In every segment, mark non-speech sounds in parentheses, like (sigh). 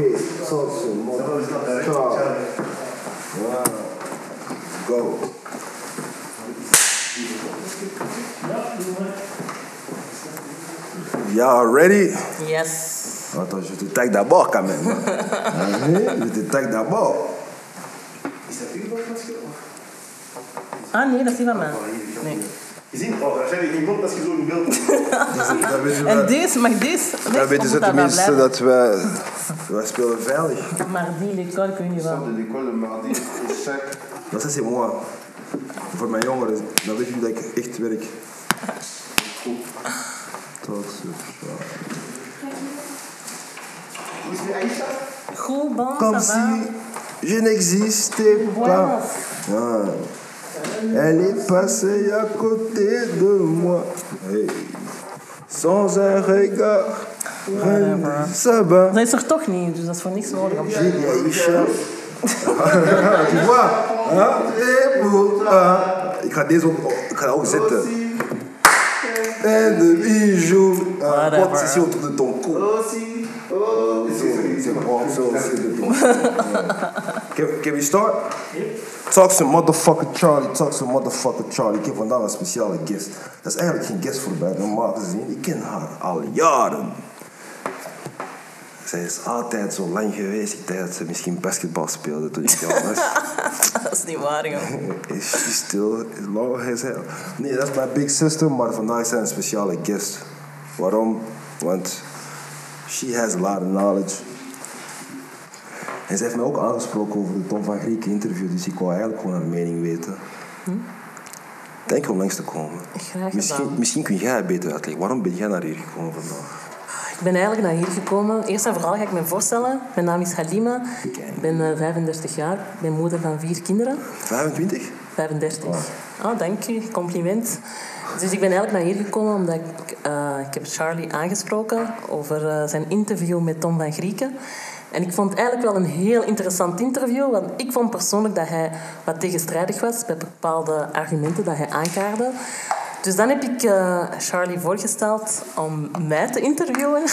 Oké, salsa, mother. Charlie. Wow. Go. Y'all ready? Yes. Attends, je te tag d'abord quand même. Hein? Je te tag d'abord. Ah nee, dat is niet van mij. Nee. Je ziet, oh, waarschijnlijk geen mond als je zo'n beeld En we, deze, mag deze? dan weten ze tenminste dat wij, wij spelen veilig. Maar die l'école, weet niet wat. de l'école mardi au chaque Dat is moi. Voor mijn jongeren, dan weet je dat ik echt werk. Tot zo. Hoe is? Goed, bon, Comme ça va? si je n'existais pas. Ah. Elle est passée à côté de moi. Hey. Sans un regard. Du sabbat. Dat is er toch niet, dus dat is voor niks nodig. (laughs) tu vois? Hein? Et pour. Ik ga deze ook, ik ga ook zetten. En de. Ah, Whatever. Wat is hier autour de ton cou? Oh, C'est bon, so c'est de ton Can, can we start? Talk to motherfucker Charlie, talk to motherfucker Charlie. Ik heb vandaag een speciale guest. Dat is eigenlijk geen guest voor mij, normaal gezien. Ik ken haar al jaren. Zij is altijd zo lang geweest. Ik dacht dat ze misschien basketbal speelde toen ik jong was. (laughs) Dat is niet waar, joh. (laughs) Is she still long as hell? Nee, dat is mijn big sister, maar vandaag is zij een speciale guest. Waarom? Want she has a lot of knowledge. En ze heeft mij ook aangesproken over de Tom van Griek interview, dus ik wou eigenlijk gewoon haar mening weten. Denk om langs te komen. Graag Misschien, misschien kun jij het beter uitleggen. Waarom ben jij naar hier gekomen vandaag? Ik ben eigenlijk naar hier gekomen. Eerst en vooral ga ik me voorstellen. Mijn naam is Halima. Ik ben eh, 35 jaar. Ik ben moeder van vier kinderen. 25? 35. Oh, dank u. Compliment. Dus ik ben eigenlijk naar hier gekomen omdat ik... eh, ik heb Charlie aangesproken over eh, zijn interview met Tom van Grieken. En ik vond het eigenlijk wel een heel interessant interview. Want ik vond persoonlijk dat hij wat tegenstrijdig was bij bepaalde argumenten dat hij aankaarde. Dus dan heb ik eh, Charlie voorgesteld om mij te interviewen. (laughs)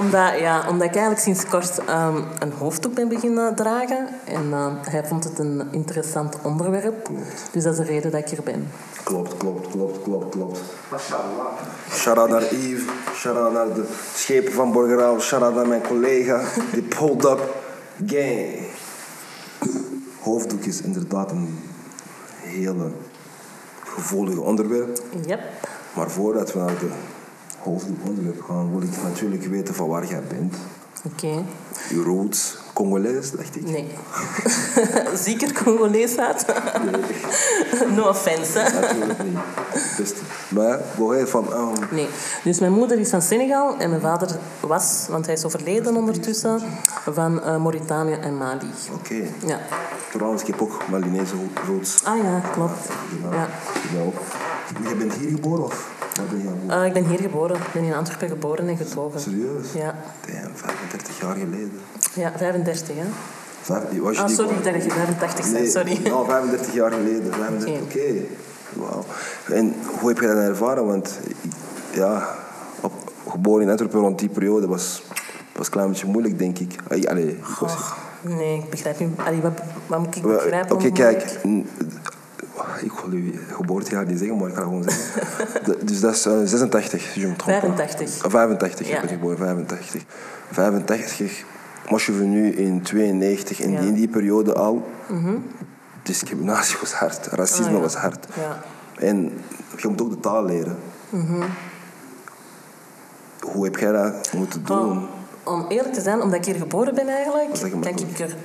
omdat, ja, omdat ik eigenlijk sinds kort ehm, een hoofddoek ben beginnen dragen. En eh, hij vond het een interessant onderwerp. Dus dat is de reden dat ik hier ben. Klopt, klopt, klopt, klopt, klopt. Mashallah. Shout-out naar Yves, shout-out naar de schepen van Borgerau, shout-out naar mijn collega, die pulled up gang. Hoofddoek is inderdaad een hele gevoelige onderwerp. Yep. Maar voordat we naar de hoofddoek onderwerp gaan, wil ik natuurlijk weten van waar jij bent. Oké. Je roots, Congolees, dacht ik. Nee. (laughs) Zeker Congolees uit. (laughs) no offense. Natuurlijk niet. Beste. Maar, go ahead van... um, Nee. Dus mijn moeder is van Senegal en mijn vader was, want hij is overleden ondertussen, van eh, Mauritanië en Mali. Oké. Ja. Trouwens, ik heb ook Malinese roots. Ah ja, klopt. Ja. Ja. ook. Je bent hier geboren of waar ben? Eh, ik ben hier geboren. Ik ben in Antwerpen geboren en getogen. Serieus? Ja. Damn, 35 jaar geleden. Ja, 35, hè. Vijf, was je Ah, die sorry, ik dacht dat je 85 zei, Nee, sorry. (laughs) Nou, 35 jaar geleden. 35, Oké. Wauw. En hoe heb je dat ervaren? Want ja, op, geboren in Antwerpen rond die periode was, was een klein beetje moeilijk, denk ik. Allee, allee, was- Nee, ik begrijp niet. Allee, wat, wat moet ik begrijpen? Oké, kijk. Ik wil je geboortejaar niet zeggen, maar ik ga gewoon zeggen. (laughs) De- dus dat is eh, 86, je me trompe. 85. Ah, 85, Ja. ik ben geboren 85. 85, moi je venu in 92 en Ja. Mhm. in die periode al. Discriminatie was hard, racisme ja. was hard. Ja. En je moet ook de taal leren. Hoe heb jij dat moeten doen? Om, om eerlijk te zijn, omdat ik hier geboren ben eigenlijk, kan ik er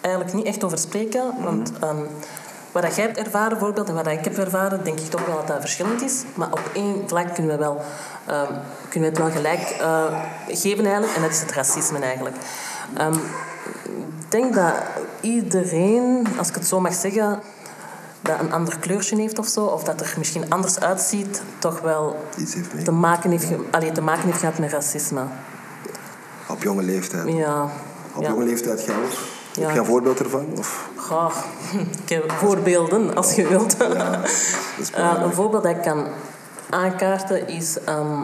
eigenlijk niet echt over spreken. Want ehm, wat jij hebt ervaren bijvoorbeeld en wat ik heb ervaren, denk ik toch wel dat dat verschillend is. Maar op één vlak kunnen we, wel, ehm, kunnen we het wel gelijk eh, geven eigenlijk. En dat is het racisme eigenlijk. Ehm, ik denk dat iedereen, als ik het zo mag zeggen, dat een ander kleurtje heeft of zo, of dat er misschien anders uitziet, toch wel te maken heeft, allee, te maken heeft gehad met racisme. Op jonge leeftijd. Ja. Op ja. jonge leeftijd ook. Heb je een voorbeeld ervan? Of? Goh, (laughs) ik heb voorbeelden, als je wilt. een voorbeeld dat ik kan aankaarten is... ehm,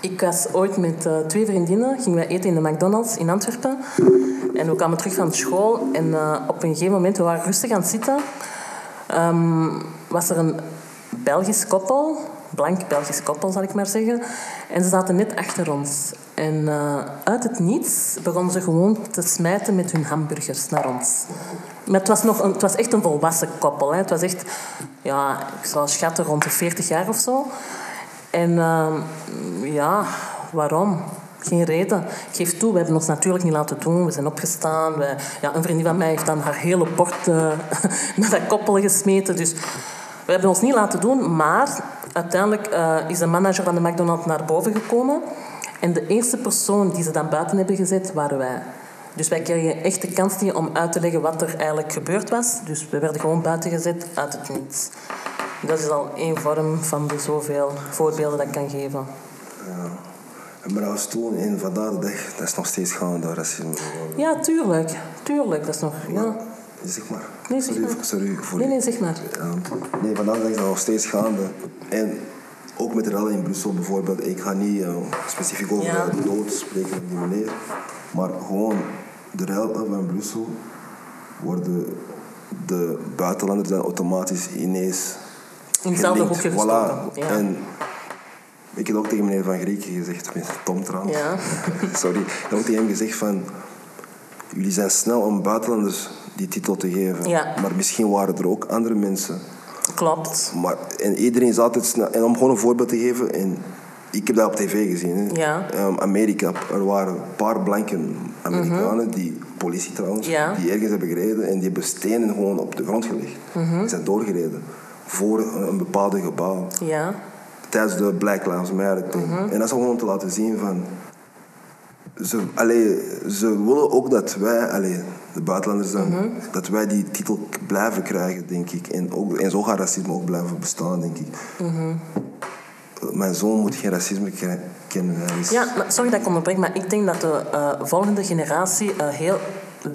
Ik was ooit met eh, twee vriendinnen, gingen wij eten in de McDonald's in Antwerpen. En we kwamen terug van school en eh, op een gegeven moment, we waren rustig aan het zitten, ehm, was er een Belgisch koppel, blank Belgisch koppel zal ik maar zeggen. En ze zaten net achter ons. En eh, uit het niets begonnen ze gewoon te smijten met hun hamburgers naar ons. Maar het was, nog een, het was echt een volwassen koppel. Hè. Het was echt, ja, ik zou schatten rond de 40 jaar of zo. En ehm, ja, waarom? Geen reden. Ik geef toe, we hebben ons natuurlijk niet laten doen. We zijn opgestaan. We, ja, een vriendin van mij heeft dan haar hele bord eh, (laughs) naar dat koppel gesmeten. Dus we hebben ons niet laten doen. Maar uiteindelijk eh, is de manager van de McDonald's naar boven gekomen. En de eerste persoon die ze dan buiten hebben gezet, waren wij. Dus wij kregen echt de kans niet om uit te leggen wat er eigenlijk gebeurd was. Dus we werden gewoon buiten gezet uit het niets. Dat is al één vorm van de zoveel voorbeelden dat ik kan geven. En maar dat was toen en vandaag de dag, dat is nog steeds gaande, racisme. Ja, tuurlijk. Tuurlijk, dat is nog... Ja. Zeg maar. Nee, zeg maar. sorry voor Nee, nee, zeg maar. Ja. Nee, vandaag is dat nog steeds gaande. En ook met de rellen in Brussel bijvoorbeeld. Ik ga niet eh, specifiek over Ja. de dood spreken op die manier. Maar gewoon de rellen van Brussel worden de buitenlanders dan automatisch ineens In hetzelfde hoekje Voilà. Ja. En ik heb ook tegen meneer Van Grieken gezegd, Tom trouwens. Ja. (laughs) Sorry. Ik heb ook tegen hem gezegd van... Jullie zijn snel om buitenlanders die titel te geven. Ja. Maar misschien waren er ook andere mensen. Klopt. Maar, en iedereen is altijd snel... En om gewoon een voorbeeld te geven... En ik heb dat op tv gezien. Hè. Ja. Ehm, Amerika. Er waren een paar blanke Amerikanen, die, politie trouwens, Mhm. Ja. die ergens hebben gereden en die hebben stenen gewoon op de grond gelegd. Mhm. Die zijn doorgereden. Voor een, een bepaalde gebouw Ja. tijdens de Black Lives Matter. Mhm. En dat is gewoon om te laten zien van... Ze, allee, ze willen ook dat wij, allee, de buitenlanders dan, Mhm. dat wij die titel blijven krijgen, denk ik. En, ook, en zo gaat racisme ook blijven bestaan, denk ik. Mhm. Mijn zoon moet geen racisme kennen. Ja, maar, sorry dat ik onderbreek, maar ik denk dat de eh, volgende generatie eh, heel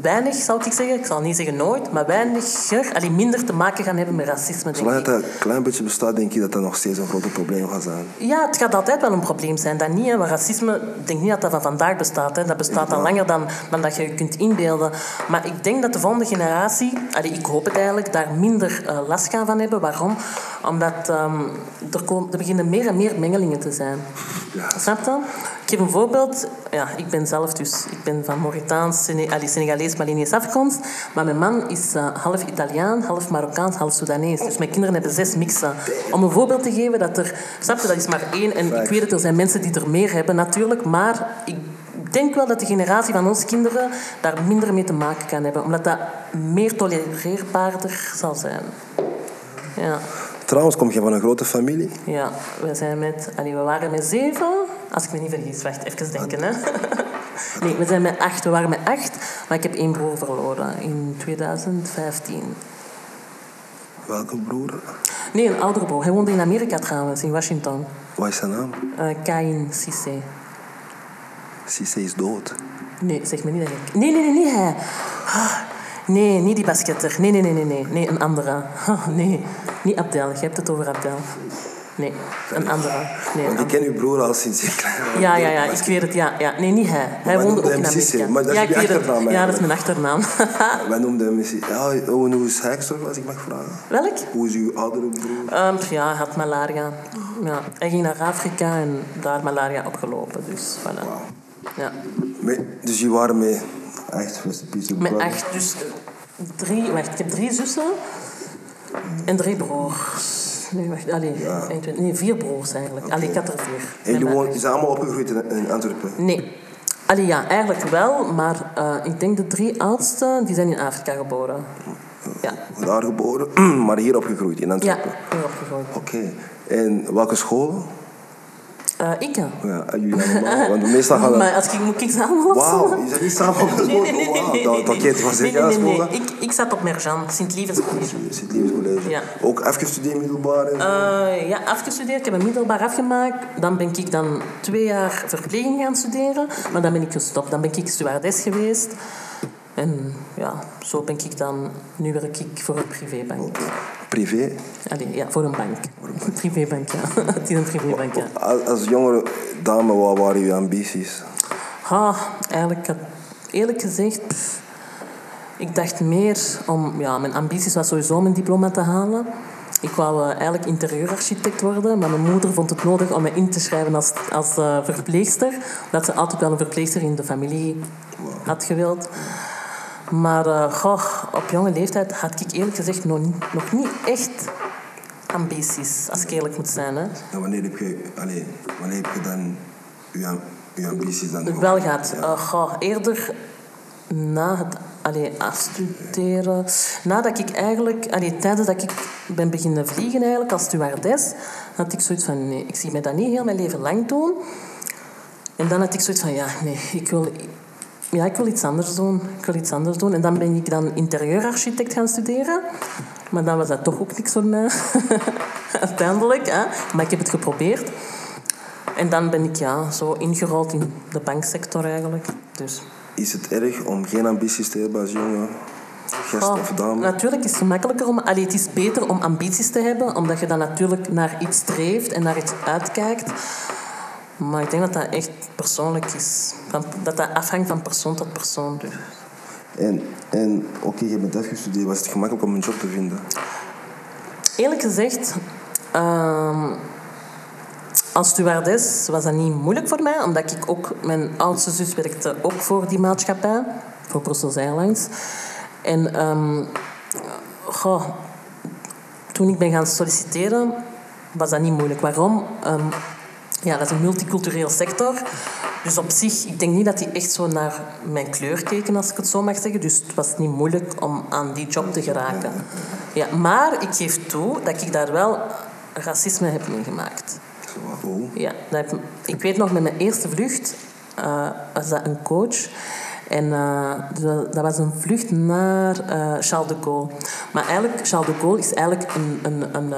weinig, zou ik zeggen, ik zal niet zeggen nooit, maar weiniger, allee, minder te maken gaan hebben met racisme, Zolang dat een klein beetje bestaat, denk ik dat dat nog steeds een groot probleem gaat zijn. Ja, het gaat altijd wel een probleem zijn. Dat niet, hè, maar racisme, ik denk niet dat dat van vandaag bestaat. Hè. Dat bestaat al langer dan, dan dat je je kunt inbeelden. Maar ik denk dat de volgende generatie, allee, ik hoop het eigenlijk, daar minder eh, last gaan van hebben. Waarom? Omdat ehm, er, komen, er beginnen meer en meer mengelingen te zijn. Ja. Snap je? Ik geef een voorbeeld. Ja, ik ben zelf dus, ik ben van Mauritaans, Sene- Senegalees, Malinees afkomst. Maar mijn man is eh, half Italiaan, half Marokkaans, half Soedanees. Dus mijn kinderen hebben zes mixen. Om een voorbeeld te geven dat er, snap je, dat is maar één. En ik weet het, er zijn mensen die er meer hebben natuurlijk. Maar ik denk wel dat de generatie van onze kinderen daar minder mee te maken kan hebben. Omdat dat meer tolereerbaarder zal zijn. Ja. Trouwens, kom je van een grote familie? Ja, we, zijn met, allee, we waren met zeven, als ik me niet vergis. Wacht, even denken. Hè. (laughs) Nee, we zijn met acht. We waren met acht, maar ik heb één broer verloren in 2015. Welke broer? Nee, een oudere broer. Hij woonde in Amerika trouwens, in Washington. Wat is zijn naam? Uh, Kain Cissé. Cissé is dood. Nee, zeg me niet dat ik... Nee, nee, nee, niet hij. Nee, niet die basketter. Nee, nee, nee, nee, nee. Nee, een andere. Nee, niet Abdel. Je hebt het over Abdel. Nee, een andere. Nee, Want ik ken uw broer al sinds ik klein was. Ja, ja, ja, ik weet het. Ja, ja. Nee, niet hij. Hij woonde ook in Amerika. maar dat is ja, achternaam Ja, dat is mijn achternaam. (laughs) Wij noemden hem misschien... Ja, oh, en hoe is hij gestorven, als ik mag vragen? Welk? Hoe is uw oudere broer? Ehm, ja, hij had malaria. Ja, hij ging naar Afrika en daar malaria opgelopen. Dus, voilà. Ja. Dus jullie waren met... Echt, Met echt, dus drie... Wacht, ik heb drie zussen en drie broers. Nee, wacht, allee, nee, vier broers eigenlijk. Allee, ik had er vier. En jullie zijn allemaal opgegroeid in, Antwerpen? Nee. Allee, ja, eigenlijk wel, maar eh, ik denk de drie oudste, die zijn in Afrika geboren. Ja, Daar geboren, (clears throat) maar hier opgegroeid, in ja Antwerpen? hier opgegroeid. Oké. En welke school? Eh, ik, ja. En jullie allemaal. Want meestal gaan (laughs) Maar als ik, moet ik samen? Wauw, je zat niet samen op? Nee, nee, nee. Nee, dat- nee, dat was ik aan nee, nee, school. nee. Ik, ik zat op Merjan, Sint-Lievens College. Sint-Lievens College. Ja. Ook even gestudeerd middelbaar? En... Eh, ja, afgestudeerd. Ik heb een middelbaar afgemaakt. Dan ben ik dan twee jaar verpleging gaan studeren. Maar dan ben ik gestopt. Dan ben ik stewardess geweest. En ja, zo ben ik dan... Nu werk ik voor een privébank. Privé. Allee, ja, voor een bank. Een privébank, ja. (laughs) Het is een privébank, ja. Als, jongere dame, wat waren uw ambities? Ah, eigenlijk, eerlijk gezegd, pff, ik dacht meer om... Ja, mijn ambities was sowieso om een diploma te halen. Ik wou eh, eigenlijk interieurarchitect worden, maar mijn moeder vond het nodig om me in te schrijven als, als eh, verpleegster. Omdat ze altijd wel een verpleegster in de familie had gewild. Maar eh, goh, op jonge leeftijd had ik eerlijk gezegd nog niet, nog niet echt ambities, als ik eerlijk moet zijn. Hè. En wanneer heb je, allee, wanneer heb je dan uw ambities dan Wel gehad. Ja. Goh, eerder na het allee, afstuderen. Nadat ik eigenlijk... Allee, tijdens dat ik ben beginnen vliegen eigenlijk, als stewardess, had ik zoiets van... Nee, ik zie mij dat niet heel mijn leven lang doen. En dan had ik zoiets van... Ja, nee, ik wil... Ja, ik wil iets anders doen. Ik wil iets anders doen. En dan ben ik dan interieurarchitect gaan studeren. Maar dan was dat toch ook niks voor mij. (laughs) Uiteindelijk. Hè. Maar ik heb het geprobeerd. En dan ben ik ja, zo ingerold in de banksector eigenlijk. Dus, Is het erg om geen ambities te hebben als jonge gast oh, of dame? natuurlijk is het gemakkelijker om... Allee, het is beter om ambities te hebben, omdat je dan natuurlijk naar iets streeft en naar iets uitkijkt. Maar ik denk dat dat echt persoonlijk is. Dat dat afhangt van persoon tot persoon. Dus. En, en oké, je bent afgestudeerd. Was het gemakkelijk om een job te vinden? Eerlijk gezegd, ehm, als stewardess was dat niet moeilijk voor mij, omdat ik ook, mijn oudste zus werkte ook voor die maatschappij, voor Brussels Airlines. En ehm, goh, toen ik ben gaan solliciteren, was dat niet moeilijk. Waarom? Ehm, ja, dat is een multicultureel sector. Dus op zich, ik denk niet dat die echt zo naar mijn kleur keken, als ik het zo mag zeggen. Dus het was niet moeilijk om aan die job te geraken. Ja, maar ik geef toe dat ik daar wel racisme heb meegemaakt. Ja, dat heb- ik weet nog, met mijn eerste vlucht eh, was dat een coach. En eh, dat was een vlucht naar eh, Charles de Gaulle. Maar eigenlijk, Charles de Gaulle is eigenlijk een, een, een,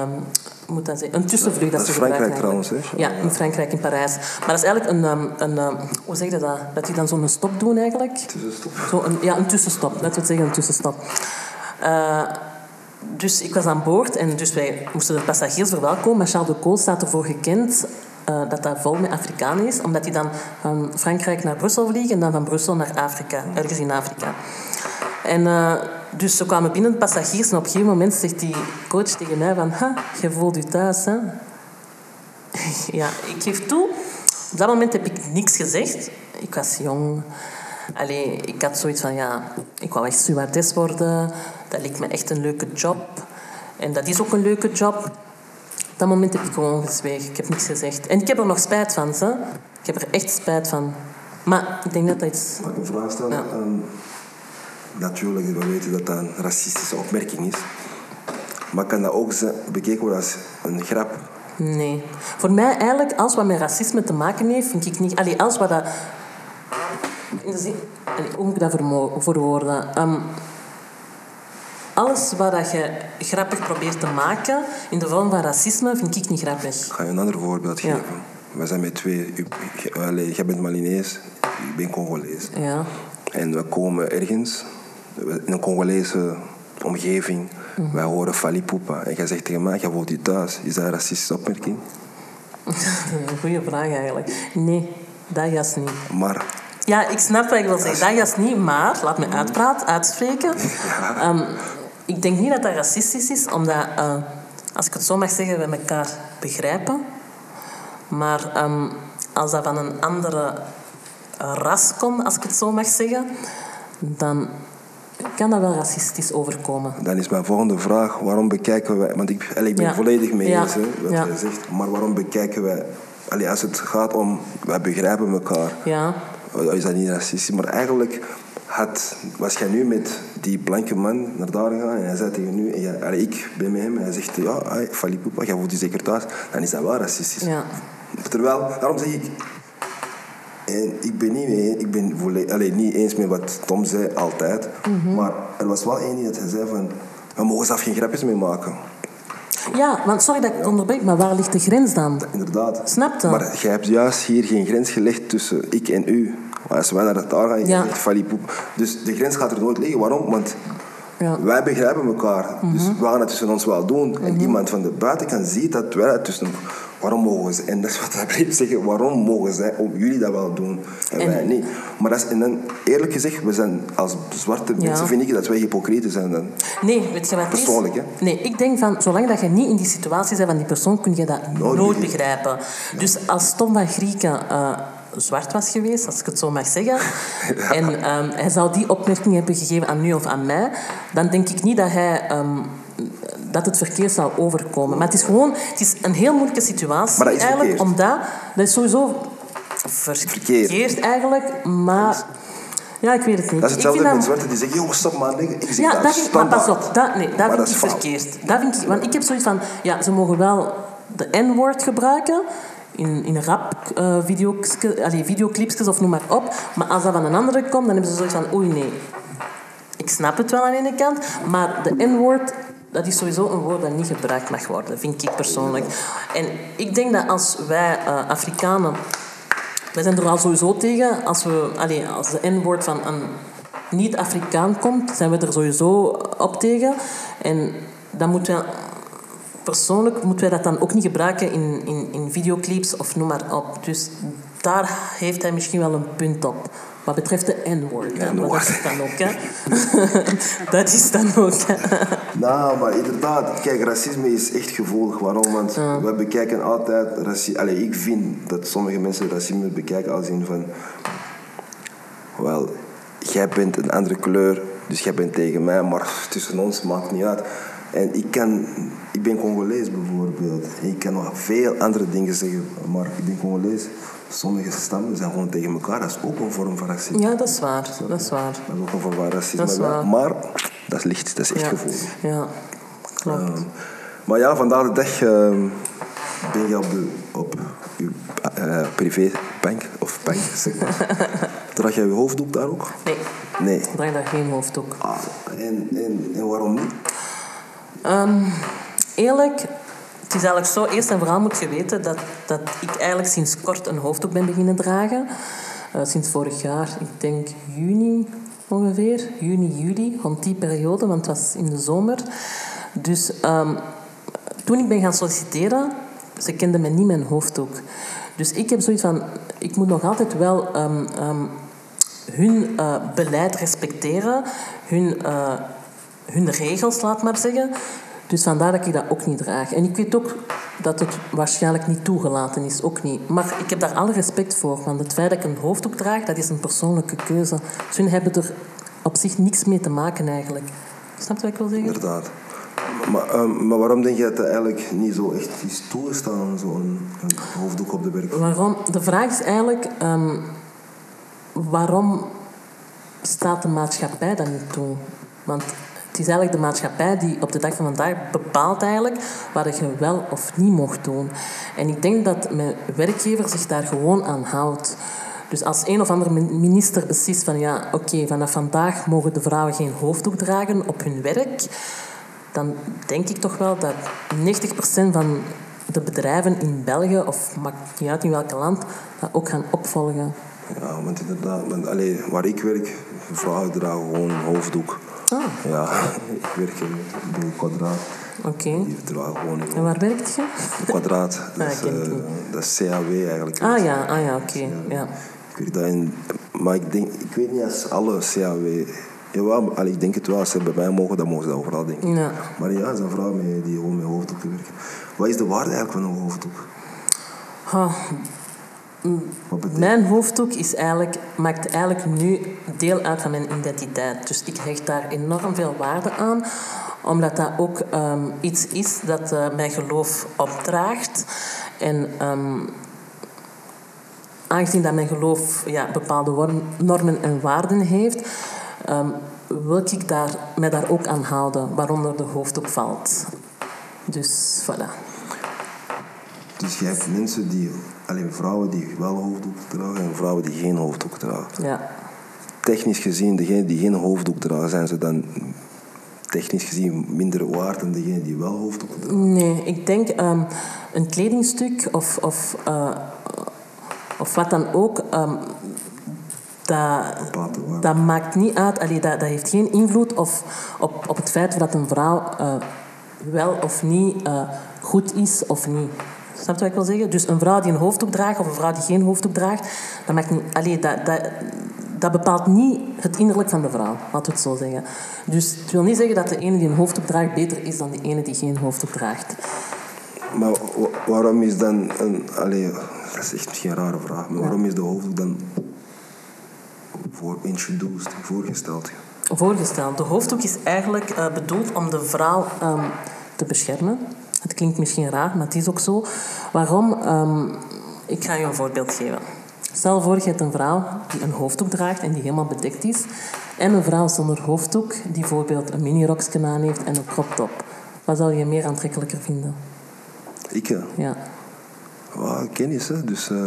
hoe moet dat zeggen? een tussenvlucht. Dat is ze Frankrijk gebruiken trouwens, hè? Ja, in Frankrijk, in Parijs. Maar dat is eigenlijk een, ehm, een ehm, hoe zeg je dat? Dat die dan zo'n stop doen eigenlijk. Tussenstop. Zo een, ja, een tussenstop. Laten we zeggen, een tussenstop. Eh, dus ik was aan boord en dus wij moesten de passagiers verwelkomen. Maar Charles de Gaulle staat ervoor gekend eh, dat dat vol met Afrikanen is. Omdat die dan van Frankrijk naar Brussel vliegen en dan van Brussel naar Afrika. Ergens in Afrika. En eh, dus ze kwamen binnen, passagiers. En op een gegeven moment zegt die coach tegen mij van... Ha, je voelt je thuis, hè? (laughs) ja, ik geef toe. Op dat moment heb ik niks gezegd. Ik was jong. Allee, ik had zoiets van, ja, ik wou echt stewardess worden. Dat leek me echt een leuke job. En dat is ook een leuke job. Dat moment heb ik gewoon gezwegen. Ik heb niks gezegd. En ik heb er nog spijt van, ze. Ik heb er echt spijt van. Maar ik denk dat dat iets... Mag ik een vraag stellen? Ja. Ehm, natuurlijk, we weten dat dat een racistische opmerking is. Maar kan dat ook bekeken worden als een grap? Nee. Voor mij eigenlijk, alles wat met racisme te maken heeft, vind ik niet... Allee, alles wat dat... In de zin... Allee, hoe moet ik dat verwoorden? Ehm, alles wat dat je grappig probeert te maken in de vorm van racisme, vind ik niet grappig. Ik ga je een ander voorbeeld Ja. geven. We zijn met twee... Jij bent Malinees, ik ben Congolees. Ja. En we komen ergens, in een Congolese omgeving. Mhm. Wij horen Falipupa. En jij zegt tegen mij, jij woont hier thuis. Is dat een racistische opmerking? (laughs) Een goede vraag eigenlijk. Nee, dat juist niet. Maar Ja, ik snap wat ik wil zeggen. Dat juist niet, maar, laat me uitpraten, uitspreken. (laughs) Ehm, ik denk niet dat dat racistisch is, omdat, eh, als ik het zo mag zeggen, we elkaar begrijpen. Maar ehm, als dat van een andere ras komt, als ik het zo mag zeggen, dan kan dat wel racistisch overkomen. dan is mijn volgende vraag, waarom bekijken wij... Want ik, ik ben Ja. volledig mee Ja. eens, hè, wat Ja. jij zegt. Maar waarom bekijken wij... Allee, als het gaat om, wij begrijpen elkaar. Ja, is dat niet racistisch? Maar eigenlijk had, was jij nu met die blanke man naar daar gegaan en hij zei tegen nu, en jij- allee, ik ben met hem en hij zegt, ja, ay, Falipupa, jij voelt je zeker thuis, dan is dat wel racistisch. ja. Terwijl, daarom zeg ik, en ik ben niet, mee, ik ben allee, niet eens met wat Tom zei altijd, Mhm. maar er was wel één die dat hij zei van, we mogen zelf geen grapjes mee maken. Ja, want sorry dat ik onderbreek, maar waar ligt de grens dan? Inderdaad. Snap je? Maar jij hebt juist hier geen grens gelegd tussen ik en u. Maar als wij naar het daar gaan, je Ja. zegt Falipoep. Dus de grens gaat er nooit liggen. Waarom? Want Ja. Mhm. Wij begrijpen elkaar, dus we gaan het tussen ons wel doen. En iemand van de buitenkant ziet dat wij het tussen Waarom mogen ze, en dat is wat hij (laughs) bleef zeggen, waarom mogen zij om jullie dat wel doen en, En- wij niet? Maar dat is, en dan, eerlijk gezegd, we zijn als zwarte Ja. mensen, vind ik dat wij hypocrieten zijn dan. Nee, weet je wat? Persoonlijk, hè? Nee, ik denk van, zolang dat je niet in die situatie bent van die persoon, kun je dat Nooit nooit, begrijpen. begrijpen. Dus als Tom van Grieken eh, zwart was geweest, als ik het zo mag zeggen, (laughs) en ehm, hij zou die opmerking hebben gegeven aan u of aan mij, dan denk ik niet dat hij... ehm, dat het verkeerd zou overkomen. Maar het is gewoon het is een heel moeilijke situatie. Maar dat is eigenlijk, verkeerd. omdat dat is sowieso ver- Verkeerd. verkeerd eigenlijk, maar ja, ik weet het niet. Dat is hetzelfde met dat- zwarten die zeggen, joh, stop maar. Ik zeg ja, dat, dat ik, maar pas op, dat, nee, dat Maar vind dat ik is verkeerd. Dat vind ik, want ik heb zoiets van, ja, ze mogen wel de N-woord gebruiken in, in rap eh video's, allee, videoclipsjes of noem maar op. Maar als dat van een andere komt, dan hebben ze zoiets van, oei nee. Ik snap het wel aan de ene kant, maar de N-woord, dat is sowieso een woord dat niet gebruikt mag worden, vind ik persoonlijk. En ik denk dat als wij eh, Afrikanen wij zijn er al sowieso tegen. Als, we, allee, als de N-woord van een niet-Afrikaan komt, zijn we er sowieso op tegen. En dan moeten we... Persoonlijk moeten wij dat dan ook niet gebruiken in, in, in videoclips of noem maar op. Dus daar heeft hij misschien wel een punt op. Wat betreft de. Maar dat is dan ook, hè. (laughs) dat is dan ook, hè. Nou, maar inderdaad, kijk, racisme is echt gevoelig. Waarom? Want we bekijken altijd racisme. Allee, ik vind dat sommige mensen racisme bekijken als in van. Wel, jij bent een andere kleur, dus jij bent tegen mij, maar tussen ons maakt niet uit. En ik kan, ik ben Congolees bijvoorbeeld. En ik kan nog veel andere dingen zeggen, maar ik ben Congolees. Sommige stammen zijn gewoon tegen elkaar. Dat is ook een vorm van racisme. Ja, dat is waar. Dat is waar. Dat is ook een vorm van racisme. Dat waar. Maar dat is licht, dat is echt Ja. gevoelig. Ja, klopt. Ehm, maar ja, vandaag de dag ehm, ben je op, de, op uw eh, privébank of bank, zeg maar. (laughs) Draag jij je hoofddoek daar ook? Nee, Nee. ik draag daar geen hoofddoek. Ah, en, en, en waarom niet? Ehm, eerlijk, het is eigenlijk zo. Eerst en vooral moet je weten dat, dat ik eigenlijk sinds kort een hoofddoek ben beginnen dragen. Eh, sinds vorig jaar, ik denk juni ongeveer. Juni, juli, rond die periode, want het was in de zomer. Dus ehm, toen ik ben gaan solliciteren, ze kenden mij niet mijn hoofddoek. Dus ik heb zoiets van, ik moet nog altijd wel ehm, hun eh, beleid respecteren, hun, eh, hun regels, laat maar zeggen. Dus vandaar dat ik dat ook niet draag. En ik weet ook dat het waarschijnlijk niet toegelaten is, ook niet. Maar ik heb daar alle respect voor, want het feit dat ik een hoofddoek draag, dat is een persoonlijke keuze. Dus hun hebben er op zich niks mee te maken eigenlijk. Snap je wat ik wil zeggen? Inderdaad. Maar, ehm, maar waarom denk je dat het eigenlijk niet zo echt is toegestaan, zo'n hoofddoek op de werk? Waarom? De vraag is eigenlijk, ehm, waarom staat de maatschappij dat niet toe? Want het is eigenlijk de maatschappij die op de dag van vandaag bepaalt eigenlijk wat je wel of niet mocht doen. En ik denk dat mijn werkgever zich daar gewoon aan houdt. Dus als een of andere minister beslist van ja, oké, vanaf vandaag mogen de vrouwen geen hoofddoek dragen op hun werk, dan denk ik toch wel dat 90% van de bedrijven in België, of maakt niet uit in welk land, dat ook gaan opvolgen. Ja, want inderdaad, want, waar ik werk, vrouwen dragen gewoon een hoofddoek. Ah, Ja, ik werk in de kwadraat. oké. Gewoon een En waar werkt je? Kwadraat, dat, is, ik eh, dat is CAW eigenlijk. Ah ja, ah, ja oké. Ja. Ik werk daarin, maar ik, denk, ik weet niet als alle CAW... Jawel, maar, allee, ik denk het wel. Als ze bij mij mogen, dan mogen ze dat overal denken. Ja. Maar ja, er zijn vrouwen mee, die gewoon met hoofddoeken werken. Wat is de waarde eigenlijk van een hoofddoek? Ah, mijn hoofddoek is eigenlijk, maakt eigenlijk nu deel uit van mijn identiteit. Dus ik hecht daar enorm veel waarde aan, omdat dat ook ehm, iets is dat eh, mijn geloof opdraagt. En ehm, aangezien dat mijn geloof ja, bepaalde normen en waarden heeft, ehm, wil ik daar, mij daar ook aan houden, waaronder de hoofddoek valt. Dus voilà. Dus je hebt mensen die... Alleen vrouwen die wel hoofddoek dragen en vrouwen die geen hoofddoek dragen. Ja. Technisch gezien, degenen die geen hoofddoek dragen, zijn ze dan technisch gezien minder waard dan degenen die wel hoofddoek dragen? Nee, ik denk ehm, een kledingstuk of, of, eh, of wat dan ook. ehm, dat, dat maakt niet uit, allee, dat, dat heeft geen invloed of, op, op het feit dat een vrouw eh, wel of niet eh, goed is of niet. Snap je wat ik wil zeggen? Dus een vrouw die een hoofddoek draagt of een vrouw die geen hoofddoek draagt, dat, maakt niet, allee, dat, dat, dat bepaalt niet het innerlijk van de vrouw, laten we het zo zeggen. Dus het wil niet zeggen dat de ene die een hoofddoek draagt beter is dan de ene die geen hoofddoek draagt. Maar wa- waarom is dan een... Allee, dat is echt misschien een rare vraag, maar waarom is de hoofddoek dan voor introduced, voorgesteld? voorgesteld. De hoofddoek is eigenlijk eh, bedoeld om de vrouw ehm, te beschermen. Het klinkt misschien raar, maar het is ook zo. Waarom? Ehm, ik ga je een voorbeeld geven. Stel voor, je hebt een vrouw die een hoofddoek draagt en die helemaal bedekt is. En een vrouw zonder hoofddoek die bijvoorbeeld een minirokje aan heeft en een crop top. Wat zou je meer aantrekkelijker vinden? Ik, ja. Ja. Wel, kennis, hè. Dus eh,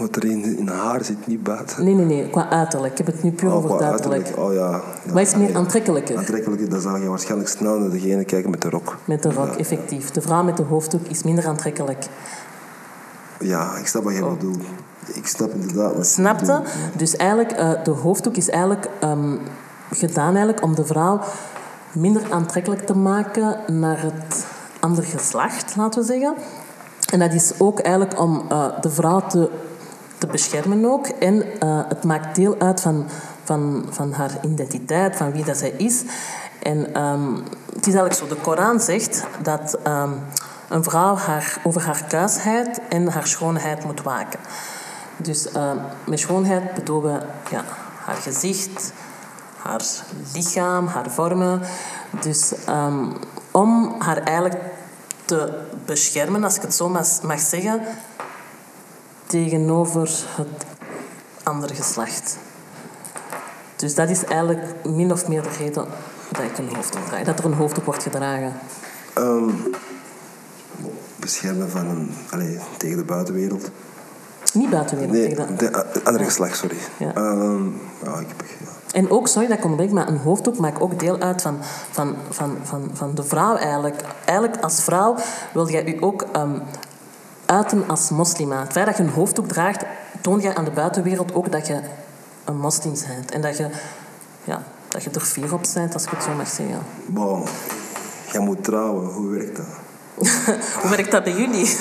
wat er in, in haar zit, niet buiten. Nee, nee, nee. Qua uiterlijk. Ik heb het nu puur Oh, over het qua uiterlijk. Oh ja. Wat is meer aantrekkelijker? Aantrekkelijker, dan zou je waarschijnlijk snel naar degene kijken met de rok. Met de rok, effectief. De vrouw met de hoofddoek is minder aantrekkelijk. Ja, ik snap wat je bedoelt. Ik snap inderdaad wat je Oh. Snapte? Dus eigenlijk, eh, de hoofddoek is eigenlijk ehm, gedaan eigenlijk om de vrouw minder aantrekkelijk te maken naar het andere geslacht, laten we zeggen. En dat is ook eigenlijk om eh, de vrouw te, te beschermen ook. En eh, het maakt deel uit van, van, van haar identiteit, van wie dat zij is. En ehm, het is eigenlijk zo, de Koran zegt dat ehm, een vrouw haar, over haar kuisheid en haar schoonheid moet waken. Dus ehm, met schoonheid bedoelen we ja, haar gezicht, haar lichaam, haar vormen. Dus om haar eigenlijk te beschermen, als ik het zo mag, zeggen, tegenover het andere geslacht. Dus dat is eigenlijk min of meer de reden dat ik een hoofddoek draag. Dat er een hoofddoek wordt gedragen. Ehm, beschermen van een, allee, tegen de buitenwereld. Niet buitenwereld. Nee, tegen de, eh, andere geslacht, sorry. Ja. Ehm, ja, ik heb... Ja. En ook, sorry dat ik onderbreek, maar een hoofddoek maakt ook deel uit van, van, van, van, van de vrouw eigenlijk. Eigenlijk als vrouw wil jij je ook ehm, uiten als moslima. Het feit dat je een hoofddoek draagt, toon jij aan de buitenwereld ook dat je een moslim bent. En dat je, ja, dat je er fier op bent, als ik het zo mag zeggen. Bon, jij moet trouwen, hoe werkt dat? Hoe werkt dat bij jullie? Ik,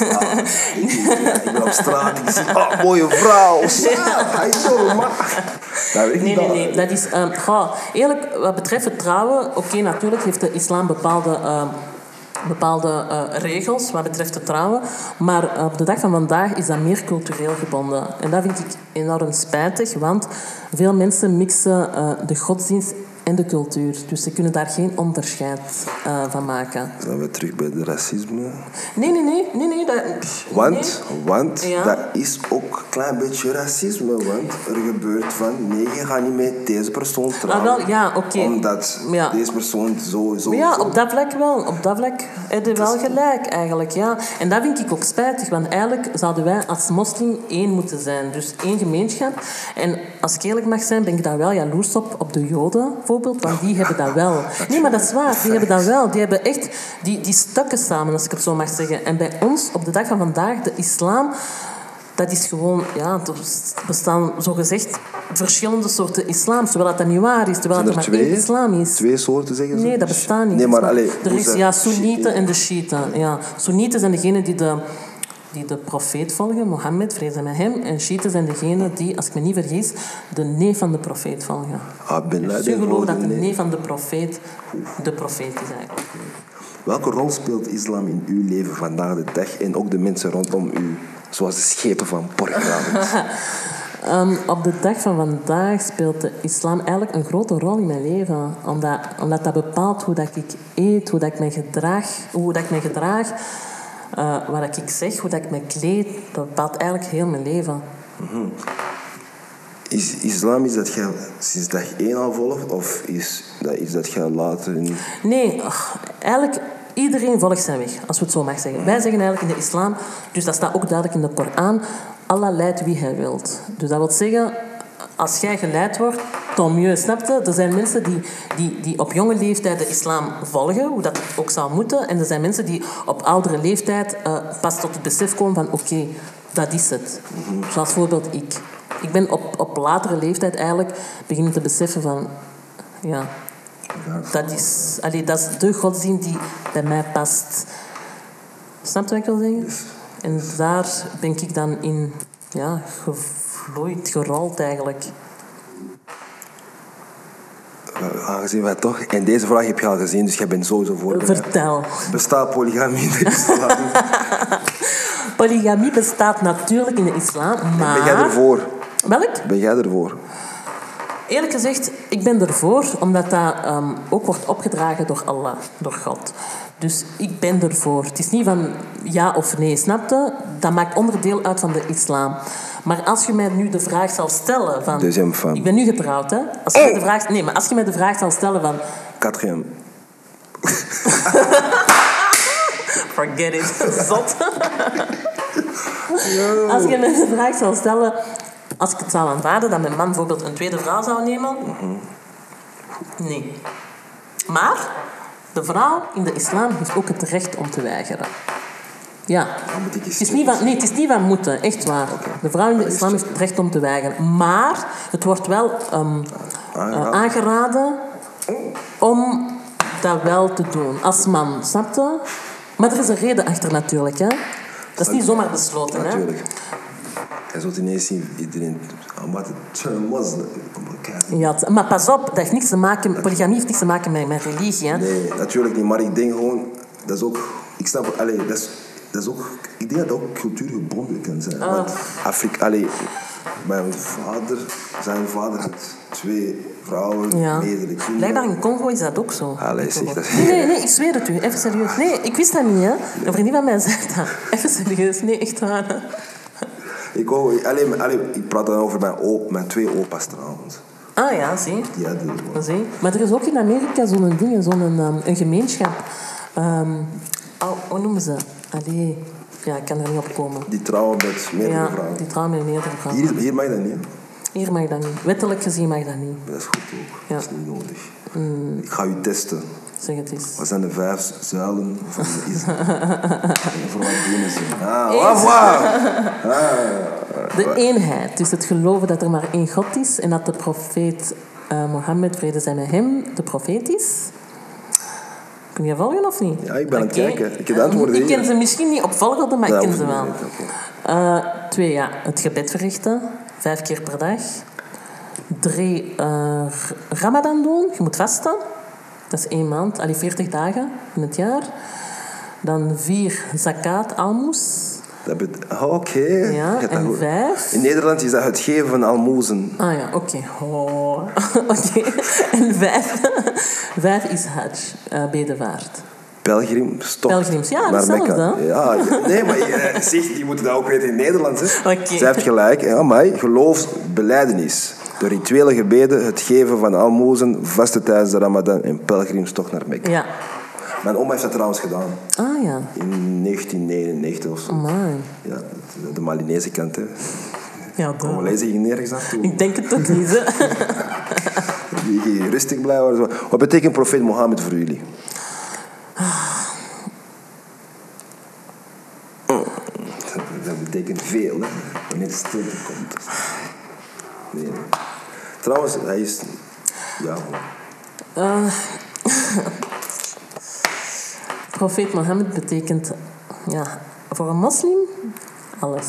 ja, ik ben op straat, ik zie, oh, mooie vrouw, (laughs) zo, hij is zo, werkt Nee, nee, nee. Dat is, goh, eerlijk, wat betreft het trouwen, oké, natuurlijk heeft de islam bepaalde, ehm, bepaalde eh, regels wat betreft het trouwen. Maar op de dag van vandaag is dat meer cultureel gebonden. En dat vind ik enorm spijtig, want veel mensen mixen eh, de godsdienst en de cultuur. Dus ze kunnen daar geen onderscheid eh, van maken. Zijn we terug bij het racisme? Nee, nee, nee. nee, nee dat, Want, nee. want Ja. dat is ook een klein beetje racisme. Want er gebeurt van, nee, je gaat niet met deze persoon trouwen. Ah, wel, ja, oké. Omdat Ja. deze persoon zo, zo, ja, zo. op dat vlak wel. Op dat vlak heb je wel gelijk, eigenlijk. Ja. En dat vind ik ook spijtig, want eigenlijk zouden wij als moslim één moeten zijn. Dus één gemeenschap. En als ik eerlijk mag zijn, ben ik daar wel jaloers op, op de Joden bijvoorbeeld, want die hebben dat wel. Nee, maar dat is waar, die hebben dat wel. Die hebben echt, die, die stukken samen, als ik het zo mag zeggen. En bij ons, op de dag van vandaag, de islam, dat is gewoon, ja, er bestaan zogezegd verschillende soorten islam. Terwijl dat niet waar is, terwijl Zijn dat er maar één islam is. Twee soorten zeggen ze? Nee, dat bestaat niet. Nee, maar Dat allee, Er is ja, Soenieten en de Shiiten. Ja. Soenieten zijn degenen die de, die de profeet volgen, Mohammed, vrede met hem. En Shiiten zijn degenen die, als ik me niet vergis, de neef van de profeet volgen. Ah, Bin Dus ze geloven dat de nee. neef van de profeet de profeet is eigenlijk. Welke rol speelt islam in uw leven vandaag de dag en ook de mensen rondom u? Zoals de schepen van Portugal. (laughs) Ehm, op de dag van vandaag speelt de islam eigenlijk een grote rol in mijn leven. Omdat, omdat dat bepaalt hoe dat ik eet, hoe dat ik me gedraag, hoe dat ik me gedraag eh, wat ik zeg, hoe dat ik me kleed. Dat bepaalt eigenlijk heel mijn leven. Is islam iets dat je sinds dag één al volgt of is dat iets dat je later in... Nee, ach, eigenlijk iedereen volgt zijn weg, als we het zo mag zeggen. Wij zeggen eigenlijk in de islam, dus dat staat ook duidelijk in de Koran, Allah leidt wie hij wilt. Dus dat wil zeggen, als jij geleid wordt, snap je? Er zijn mensen die, die, die op jonge leeftijd de islam volgen, hoe dat ook zou moeten. En er zijn mensen die op oudere leeftijd eh, pas tot het besef komen van, oké, dat is het. Zoals bijvoorbeeld ik. ik ben op, op latere leeftijd eigenlijk beginnen te beseffen van... Ja, dat is, allee, dat is de godsdienst die bij mij past. Snap je wat ik wil zeggen? En daar ben ik dan in ja, gevloeid, gerold eigenlijk. Eh, aangezien wij toch... En deze vraag heb je al gezien, dus jij bent sowieso voor. Vertel. Bestaat polygamie in de islam? (laughs) Polygamie bestaat natuurlijk in de islam, maar... Ben jij ervoor? Welk? Ben jij ervoor? Eerlijk gezegd, ik ben ervoor, omdat dat ehm, ook wordt opgedragen door Allah, door God. Dus ik ben ervoor. Het is niet van ja of nee, snapte? Dat maakt onderdeel uit van de islam. Maar als je mij nu de vraag zal stellen van... Deuxième femme. Ik ben nu getrouwd, hè? Als je mij de vraag, nee, maar als je mij de vraag zal stellen van... Quatrième. (laughs) Forget it. (laughs) Zot. Als je mij de vraag zou stellen... Als ik het zou aanvaarden dat mijn man bijvoorbeeld een tweede vrouw zou nemen... Nee. Maar de vrouw in de islam heeft ook het recht om te weigeren. Ja. Eens Het is niet van, nee, het is niet van moeten, echt waar. De vrouw in de islam heeft het recht om te weigeren. Maar het wordt wel ehm, eh, Aangeraden. aangeraden om dat wel te doen. Als man, snap je? Maar er is een reden achter natuurlijk. Hè? Dat is niet zomaar besloten. Hè? Hij zult ineens zien, iedereen... Muslim. I'm a Catholic. Ja, maar pas op, dat heeft niks te maken, polygamie heeft niks te maken met, met religie. Hè? Nee, natuurlijk niet. Maar ik denk gewoon... Dat is ook... Ik snap... Allee, dat is, dat is ook... Ik denk dat dat ook cultuurgebonden kan zijn. Ah. Want Afrika... Allee, mijn vader... Zijn vader had twee vrouwen, Ja. meerdere kinderen. Blijkbaar in Congo is dat ook zo. Allee, zeg dat. Nee, nee, nee, ik zweer het u. Even serieus. Nee, ik wist dat niet, hè. Een vriendin van mij zei dat. Even serieus. Nee, echt waar. Ik, wou- allee, maar- allee, ik praat dan over mijn, op, mijn twee opa's trouwens. Ah ja, zie. Die hadden... zie. Maar er is ook in Amerika zo'n ding, zo'n um, een gemeenschap. Ehm, oh, hoe noemen ze? Allee. Ja, ik kan er niet op komen. Die trouwen met meerdere Ja, vrouwen. die trouwen met meerdere vrouwen. Hier, hier mag dat niet. Hier mag dat niet. Wettelijk gezien mag dat niet. Dat is goed ook. Ja. Dat is niet nodig. Mm. Ik ga u testen. Zeg het eens. Wat zijn de vijf zuilen van de islam? (laughs) Voor wat dienen ze? Ah, Eén. wat, wat? De eenheid. Dus het geloven dat er maar één God is en dat de profeet eh, Mohammed, vrede zij met hem, de profeet is. Kun je volgen of niet? Ja, ik ben aan het kijken. Ik heb de antwoorden Ik ken ze misschien niet op volgorde, maar ik ken ze wel. Eh, twee, ja, het gebed verrichten. Vijf keer per dag. Drie, eh, Ramadan doen. Je moet vasten. Dat is één maand, allee, 40 dagen in het jaar. Dan vier, zakat, almoes. Dat ah, Oké. Ja, en vijf. In Nederland is dat het geven van almoezen. Ah ja, oké. Oh. (laughs) oké. En vijf, (laughs) vijf is hajj, uh, bedevaart. Pelgrims, ja, naar hetzelfde. Mekka. Ja, nee, maar eh, (laughs) zeg, die moeten dat ook weten in Nederland. Hè. Zij heeft gelijk. Ja, maar geloofsbeleidenis. De rituele gebeden, het geven van almoezen, vasten tijdens de ramadan en pelgrimstocht naar Mekka. Ja. Mijn oma heeft dat trouwens gedaan. Ah ja. In 1999 of zo. Amai. Ja, de Malinese kant. Hè. Ja. Congolese ging nergens naartoe. Ik denk het ook niet, hè. (laughs) Rustig blijven. Wat betekent profeet Mohammed voor jullie? Mm, Dat betekent veel, hè? wanneer de stilte komt. Nee. Trouwens, hij is... Ja, Eh, Profeet Mohammed betekent ja, voor een moslim alles.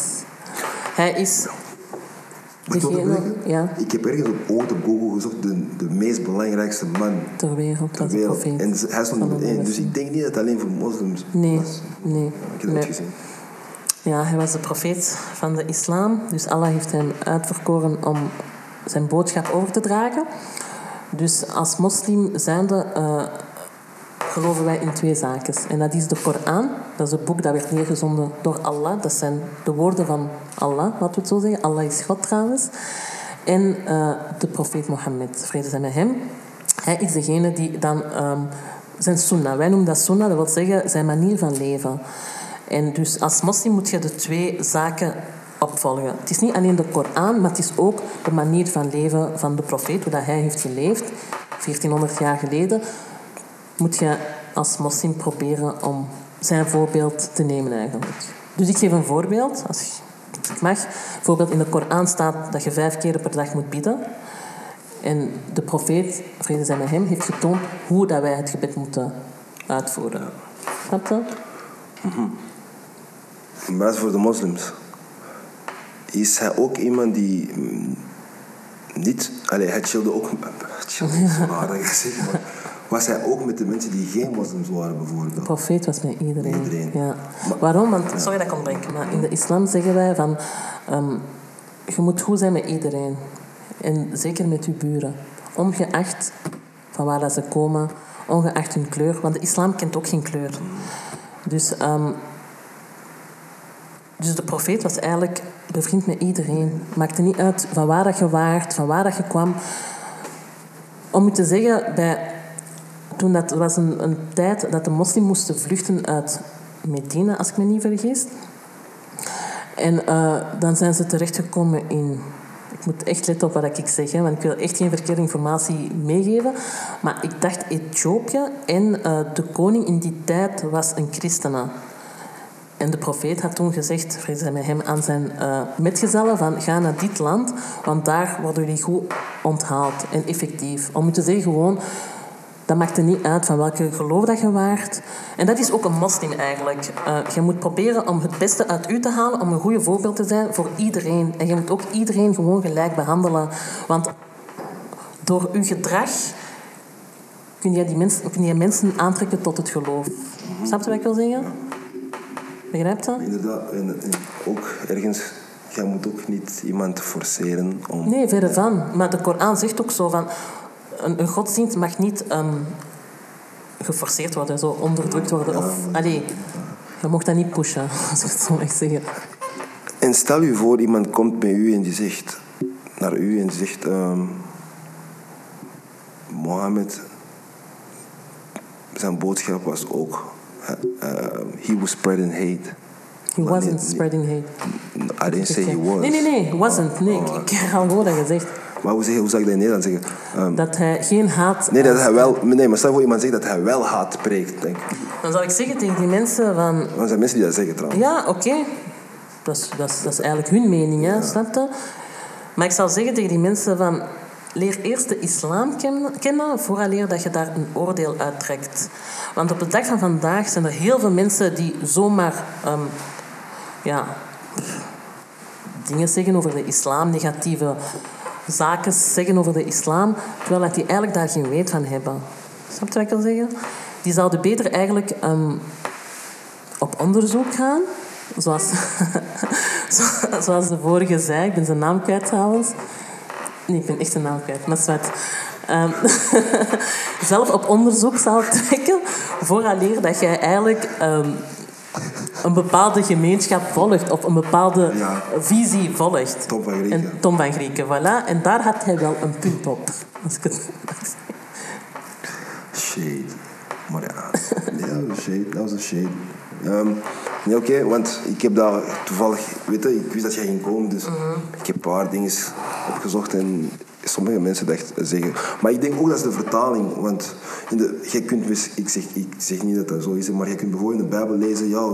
Hij is Opleggen? ja, Ik heb ergens op, ooit op Google gezocht de, de meest belangrijkste man ter wereld ter wereld. profeet. En hij stond van nummer één. Allah. Dus ik denk niet dat het alleen voor moslims Nee, was. nee. Ik heb nee. gezien. Ja, hij was de profeet van de islam. Dus Allah heeft hem uitverkoren om zijn boodschap over te dragen. Dus als moslim zijnde eh, geloven wij in twee zaken. En dat is de Koran. Dat is het boek dat werd neergezonden door Allah. Dat zijn de woorden van Allah, laten we het zo zeggen. Allah is God trouwens. En eh, de profeet Mohammed, vrede zij met hem. Hij is degene die dan ehm, zijn sunnah, wij noemen dat sunnah, dat wil zeggen zijn manier van leven. En dus als moslim moet je de twee zaken opvolgen. Het is niet alleen de Koran, maar het is ook de manier van leven van de profeet, hoe dat hij heeft geleefd, 1400 jaar geleden. Moet je als moslim proberen om zijn voorbeeld te nemen eigenlijk. Dus ik geef een voorbeeld. Als ik mag. Bijvoorbeeld in de Koran staat dat je vijf keer per dag moet bidden. En de profeet, vrede zij met hem, heeft getoond hoe dat wij het gebed moeten uitvoeren. Snap je? Maar voor de moslims. Is hij ook iemand die mm, niet... Allee, hij chillde ook... Chillde dat gezegd, maar was hij ook met de mensen die geen moslims waren, De bijvoorbeeld? profeet was met iedereen. Iedereen. Ja. Waarom? Want, sorry dat ik ontbrek, maar in de islam zeggen wij van... ehm, je moet goed zijn met iedereen. En zeker met je buren. Ongeacht van waar dat ze komen, ongeacht hun kleur. Want de islam kent ook geen kleur. Dus, ehm, dus de profeet was eigenlijk bevriend met iedereen. Maakte niet uit van waar dat je waart, van waar dat je kwam. Om u te zeggen, bij, toen dat was een, tijd dat de moslims moesten vluchten uit Medina, als ik me niet vergis. En eh, dan zijn ze terechtgekomen in... Ik moet echt letten op wat ik zeg, hè, want ik wil echt geen verkeerde informatie meegeven. Maar ik dacht Ethiopië en eh, de koning in die tijd was een christene. En de profeet had toen gezegd, vrede zij met hem, aan zijn eh, metgezellen van ga naar dit land, want daar worden jullie goed onthaald en effectief. Om te zeggen gewoon, dat maakt er niet uit van welke geloof dat je waart. En dat is ook een moslim eigenlijk. Eh, je moet proberen om het beste uit u te halen, om een goede voorbeeld te zijn voor iedereen. En je moet ook iedereen gewoon gelijk behandelen. Want door uw gedrag kun je, die mensen, kun je mensen aantrekken tot het geloof. Snap je wat ik wil zeggen? Begrijpt dat? Inderdaad. En, en ook ergens... Je moet ook niet iemand forceren om... Nee, verre van. Maar de Koran zegt ook zo van... Een, een godsdienst mag niet ehm, geforceerd worden, zo onderdrukt worden. Of, allee, je mocht dat niet pushen, (laughs) als ik het zo mag zeggen. En stel je voor, iemand komt bij u en die zegt naar u en die zegt: ehm, Mohammed, zijn boodschap was ook: eh, he was spreading hate. He wasn't spreading hate. I didn't say he was. Nee, nee, nee, wasn't. Nee, Oh, ik, ik herhaal gewoon dat je zegt. Maar hoe, zeg, hoe zou ik dat in Nederland zeggen? Ehm, Dat hij geen haat... nee, dat hij wel, nee, maar stel voor iemand zegt dat hij wel haat preekt. Denk. ik. Dan zou ik zeggen tegen die mensen van... Er zijn mensen die dat zeggen trouwens. Ja, oké. Dat, is, dat, is, dat is eigenlijk hun mening, hè, snap je? Maar ik zou zeggen tegen die mensen van... Leer eerst de islam ken- kennen, vooraleer dat je daar een oordeel uittrekt. Want op de dag van vandaag zijn er heel veel mensen die zomaar... ehm, ja, dingen zeggen over de islam, negatieve zaken zeggen over de islam, terwijl dat die eigenlijk daar geen weet van hebben. Snap je wat ik zeggen? Die zouden beter eigenlijk ehm, op onderzoek gaan. Zoals, (laughs) zo- zoals de vorige zei, ik ben zijn naam kwijt trouwens. Nee, ik ben echt zijn naam kwijt, maar zwart. Ehm, (laughs) zelf op onderzoek zou trekken, vooraleer dat jij eigenlijk ehm, een bepaalde gemeenschap volgt of een bepaalde Ja. visie volgt. Tom van Grieken. En Tom van Grieken, voilà. En daar had hij wel een punt op. Als ik het Shade. Maar ja, ja dat shade. Dat was een shade. Ehm, nee, oké, want ik heb daar toevallig, weet je, ik wist dat jij ging komen, dus ik heb een paar dingen opgezocht en sommige mensen dacht, zeggen. Maar ik denk ook dat is de vertaling, want in de, jij kunt, ik zeg, ik zeg niet dat dat zo is, maar je kunt bijvoorbeeld in de Bijbel lezen, ja,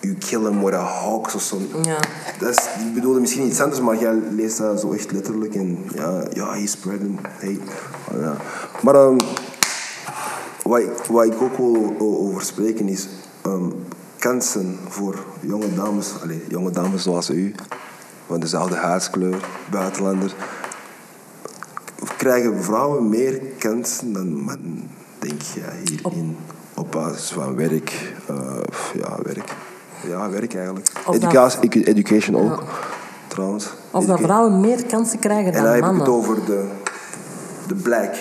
you kill him with a hawk of zo. Ja. Dat is, die bedoelde misschien iets anders, maar jij leest dat zo echt letterlijk en ja, ja, he's spreading hate. Maar, ja. maar ehm, wat, ik, wat ik ook wil over spreken is ehm, kansen voor jonge dames, allez, jonge dames zoals u, van dezelfde huidskleur, buitenlander. Krijgen vrouwen meer kansen dan mannen, denk jij, hierin? Op basis van werk, of ja, werk. Ja, werk eigenlijk. Dat- Educatie, edu- education ook, trouwens. Of dat vrouwen meer kansen krijgen En dan dan heb ik mannen. het over de, de black.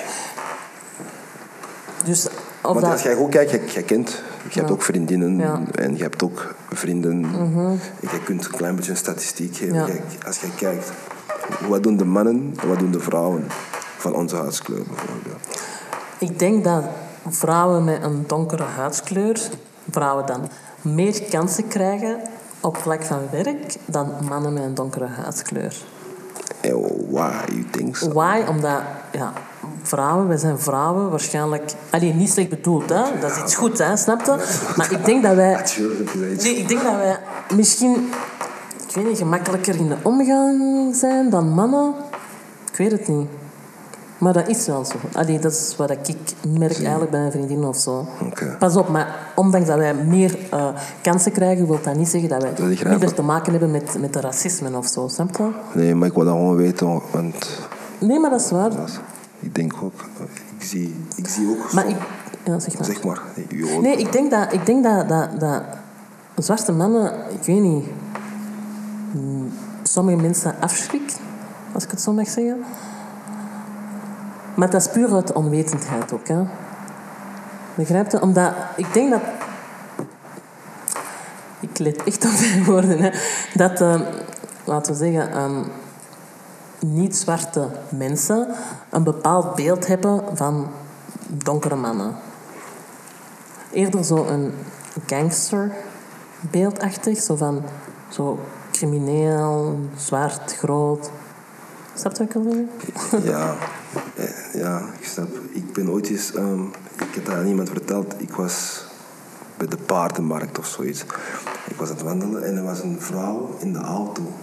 Dus Want dat... als jij goed kijkt, je kent, je hebt ook vriendinnen. Mhm. en je hebt ook vrienden. En je kunt een klein beetje een statistiek geven. Als je kijkt, wat doen de mannen en wat doen de vrouwen van onze huidskleur bijvoorbeeld? Ik denk dat vrouwen met een donkere huidskleur, vrouwen dan, meer kansen krijgen op vlak van werk dan mannen met een donkere huidskleur. Why you think so? Why? Omdat ja, vrouwen, wij zijn vrouwen, waarschijnlijk... Allee, niet slecht bedoeld, hè? dat is iets goed, hè? snap je? Maar ik denk dat wij... (laughs) Nee, ik denk dat wij misschien... ik weet niet, gemakkelijker in de omgang zijn dan mannen. Ik weet het niet. Maar dat is wel zo. Allee, dat is wat ik merk eigenlijk bij mijn vriendinnen of zo. Pas op, maar ondanks dat wij meer eh, kansen krijgen, wil dat niet zeggen dat wij Dat minder te maken hebben met, met de racisme of zo. Snap je? Nee, maar ik wil dat gewoon weten, want Nee, maar dat is waar. dat is- ik denk ook, ik zie, ik zie ook... Maar ik... Ja, zeg maar. Zeg maar. Nee, Nee, ik denk dat, ik denk dat, dat, dat zwarte mannen, ik weet niet, mm, sommige mensen afschrikt, als ik het zo mag zeggen. Maar dat is puur uit onwetendheid ook. Hè. Begrijp je? Omdat ik denk dat. Ik let echt op mijn woorden. Hè. Dat, eh, laten we zeggen, ehm, niet-zwarte mensen een bepaald beeld hebben van donkere mannen eerder zo een gangsterbeeldachtig, zo van zo crimineel, zwart, groot. Snap je wat ik wil? Ja, ja, ik snap. Ik ben ooit eens, ehm, ik heb dat aan iemand verteld, ik was bij de paardenmarkt of zoiets. Ik was aan het wandelen en er was een vrouw in de auto.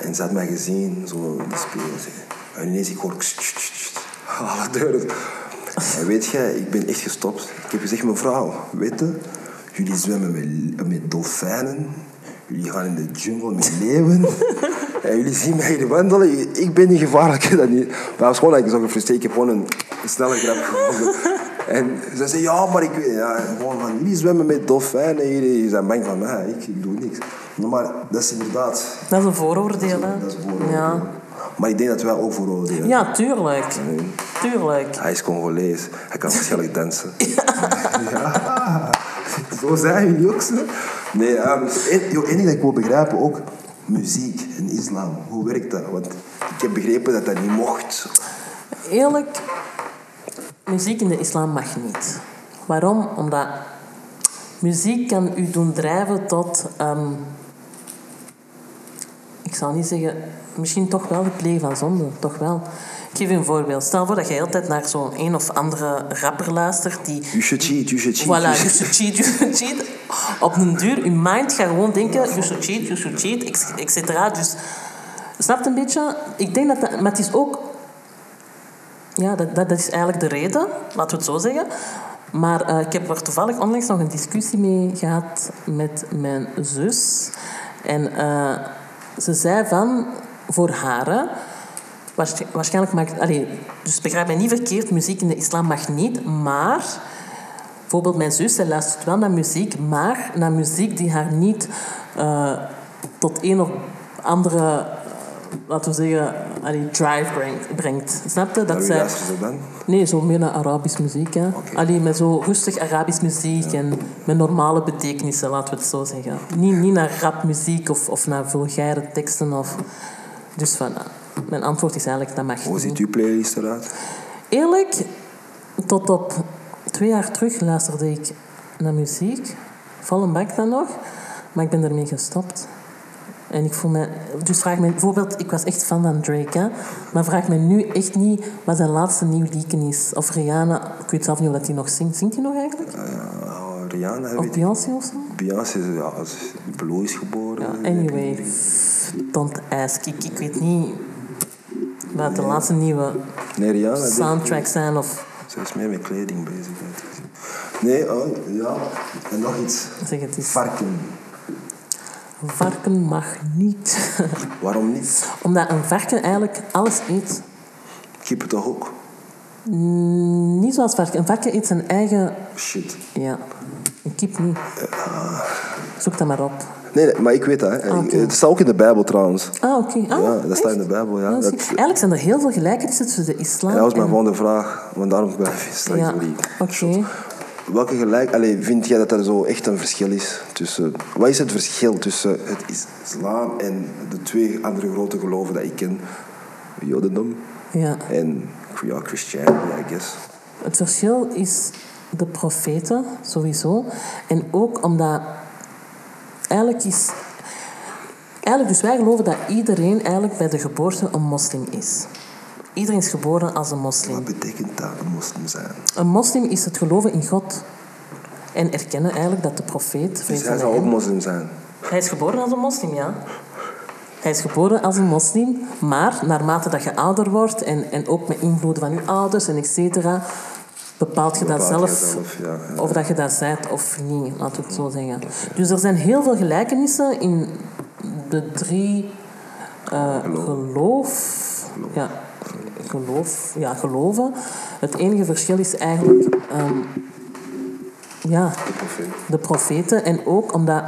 En ze had mij gezien, zo in de spiegel. En ineens ik hoor alle deuren. En weet je, ik ben echt gestopt. Ik heb gezegd, mevrouw, weet je, jullie zwemmen met, met dolfijnen. Jullie gaan in de jungle met leeuwen. En jullie zien mij hier wandelen. Ik ben niet gevaarlijk, (laughs) dat niet. Maar het was gewoon dat ik zo gefrustreerd. Ik heb gewoon een, een snelle grap gevonden. En ze zei, ja, maar ik weet... Ja, gewoon van, jullie zwemmen met dolfijnen. Jullie zijn bang van mij. Ik, ik doe niks. Maar dat is inderdaad... Dat is een vooroordeel, hè? Dat is vooroordeel. Ja. Maar ik denk dat wij ook vooroordelen. ja, tuurlijk. Tuurlijk. Hij is Congolees. Hij kan waarschijnlijk dansen. (laughs) (laughs) Ja. Zo zijn jullie ook zo. Nee, um, één ding dat ik wil begrijpen ook. Muziek en islam. Hoe werkt dat? Want ik heb begrepen dat dat niet mocht. Eerlijk, muziek in de islam mag niet. Waarom? Omdat muziek kan u doen drijven tot... ehm, ik zal niet zeggen... Misschien toch wel het plegen van zonde. Toch wel. Ik geef een voorbeeld. Stel voor dat je altijd naar zo'n een of andere rapper luistert die... You should cheat, you should cheat. Voilà, you should- cheat, you should cheat. Op een duur, je mind gaat gewoon denken, you should cheat, you should cheat, et- cetera. Dus, snap je een beetje? Ik denk dat dat... Maar het is ook... Ja, dat, dat, dat is eigenlijk de reden, laten we het zo zeggen. Maar eh, ik heb er toevallig onlangs nog een discussie mee gehad met mijn zus. En eh, ze zei van, voor haar... Waarschijnlijk maakt... Allee, dus begrijp mij niet verkeerd, muziek in de islam mag niet, maar... Bijvoorbeeld mijn zus, zij luistert wel naar muziek, maar naar muziek die haar niet eh, tot een of andere, eh, laten we zeggen, allee, drive brengt. brengt. Snap je? Dat zij, dan? nee, zo meer naar Arabisch muziek. Hè. Allee, met zo rustig Arabisch muziek en met normale betekenissen, laten we het zo zeggen. Niet, niet naar rapmuziek of, of naar vulgaire teksten. Of... Dus van, mijn antwoord is eigenlijk, dat mag Hoe ziet uw playlist eruit? Eerlijk, tot op twee jaar terug luisterde ik naar muziek. Vol een bak dan nog. Maar ik ben ermee gestopt. En ik voel me... Dus vraag me... Bijvoorbeeld, ik was echt fan van Drake, hè. Maar vraag me nu echt niet wat zijn laatste nieuw lieken is. Of Rihanna... Ik weet zelf niet of hij nog zingt. Zingt hij nog eigenlijk? Uh, Rihanna, Of. Beyoncé of zo? Beyoncé is, ja, Blue is geboren. Ja, anyway. Don't ask. Ik, ik weet niet wat de laatste nieuwe Nee, Rihanna. soundtracks zijn of... Ze is meer met kleding bezig. Nee, oh, ja. En nog iets. Zeg het eens. Varken. Varken mag niet. Waarom niet? Omdat een varken eigenlijk alles eet. Kippen toch ook? Mm, Niet zoals varken. Een varken eet zijn eigen... Shit. Ja, een kip niet. Zoek dat maar op. Nee, nee, maar ik weet dat. Hè. Het staat ook in de Bijbel trouwens. Ah, oké. Ah, Ja, dat staat in de Bijbel, ja. Dat- Eigenlijk zijn er heel veel gelijkenissen tussen de islam En dat was mijn en... volgende vraag, want daarom blijf je straks Ja, oké. Welke gelijk... Allee, vind jij dat er zo echt een verschil is tussen... Wat is het verschil tussen het is- islam en de twee andere grote geloven dat ik ken? Jodendom Ja. en ja, Christianity, I guess. Het verschil is de profeten, sowieso. En ook omdat... Eigenlijk is... Eigenlijk, dus wij geloven dat iedereen eigenlijk bij de geboorte een moslim is. Iedereen is geboren als een moslim. Wat betekent dat, een moslim zijn? Een moslim is het geloven in God. En erkennen eigenlijk dat de profeet... Dus hij zou ook moslim zijn. Hij is geboren als een moslim, ja. Hij is geboren als een moslim, maar naarmate dat je ouder wordt en, en ook met invloeden van je ouders en et cetera, bepaalt je dat Bepaalt zelf, zelf, ja, ja. of dat je dat bent of niet, laten we het zo zeggen. Dus er zijn heel veel gelijkenissen in de drie eh, geloof, ja, geloof, ja, geloven. Het enige verschil is eigenlijk ehm, ja, de profeten. En ook omdat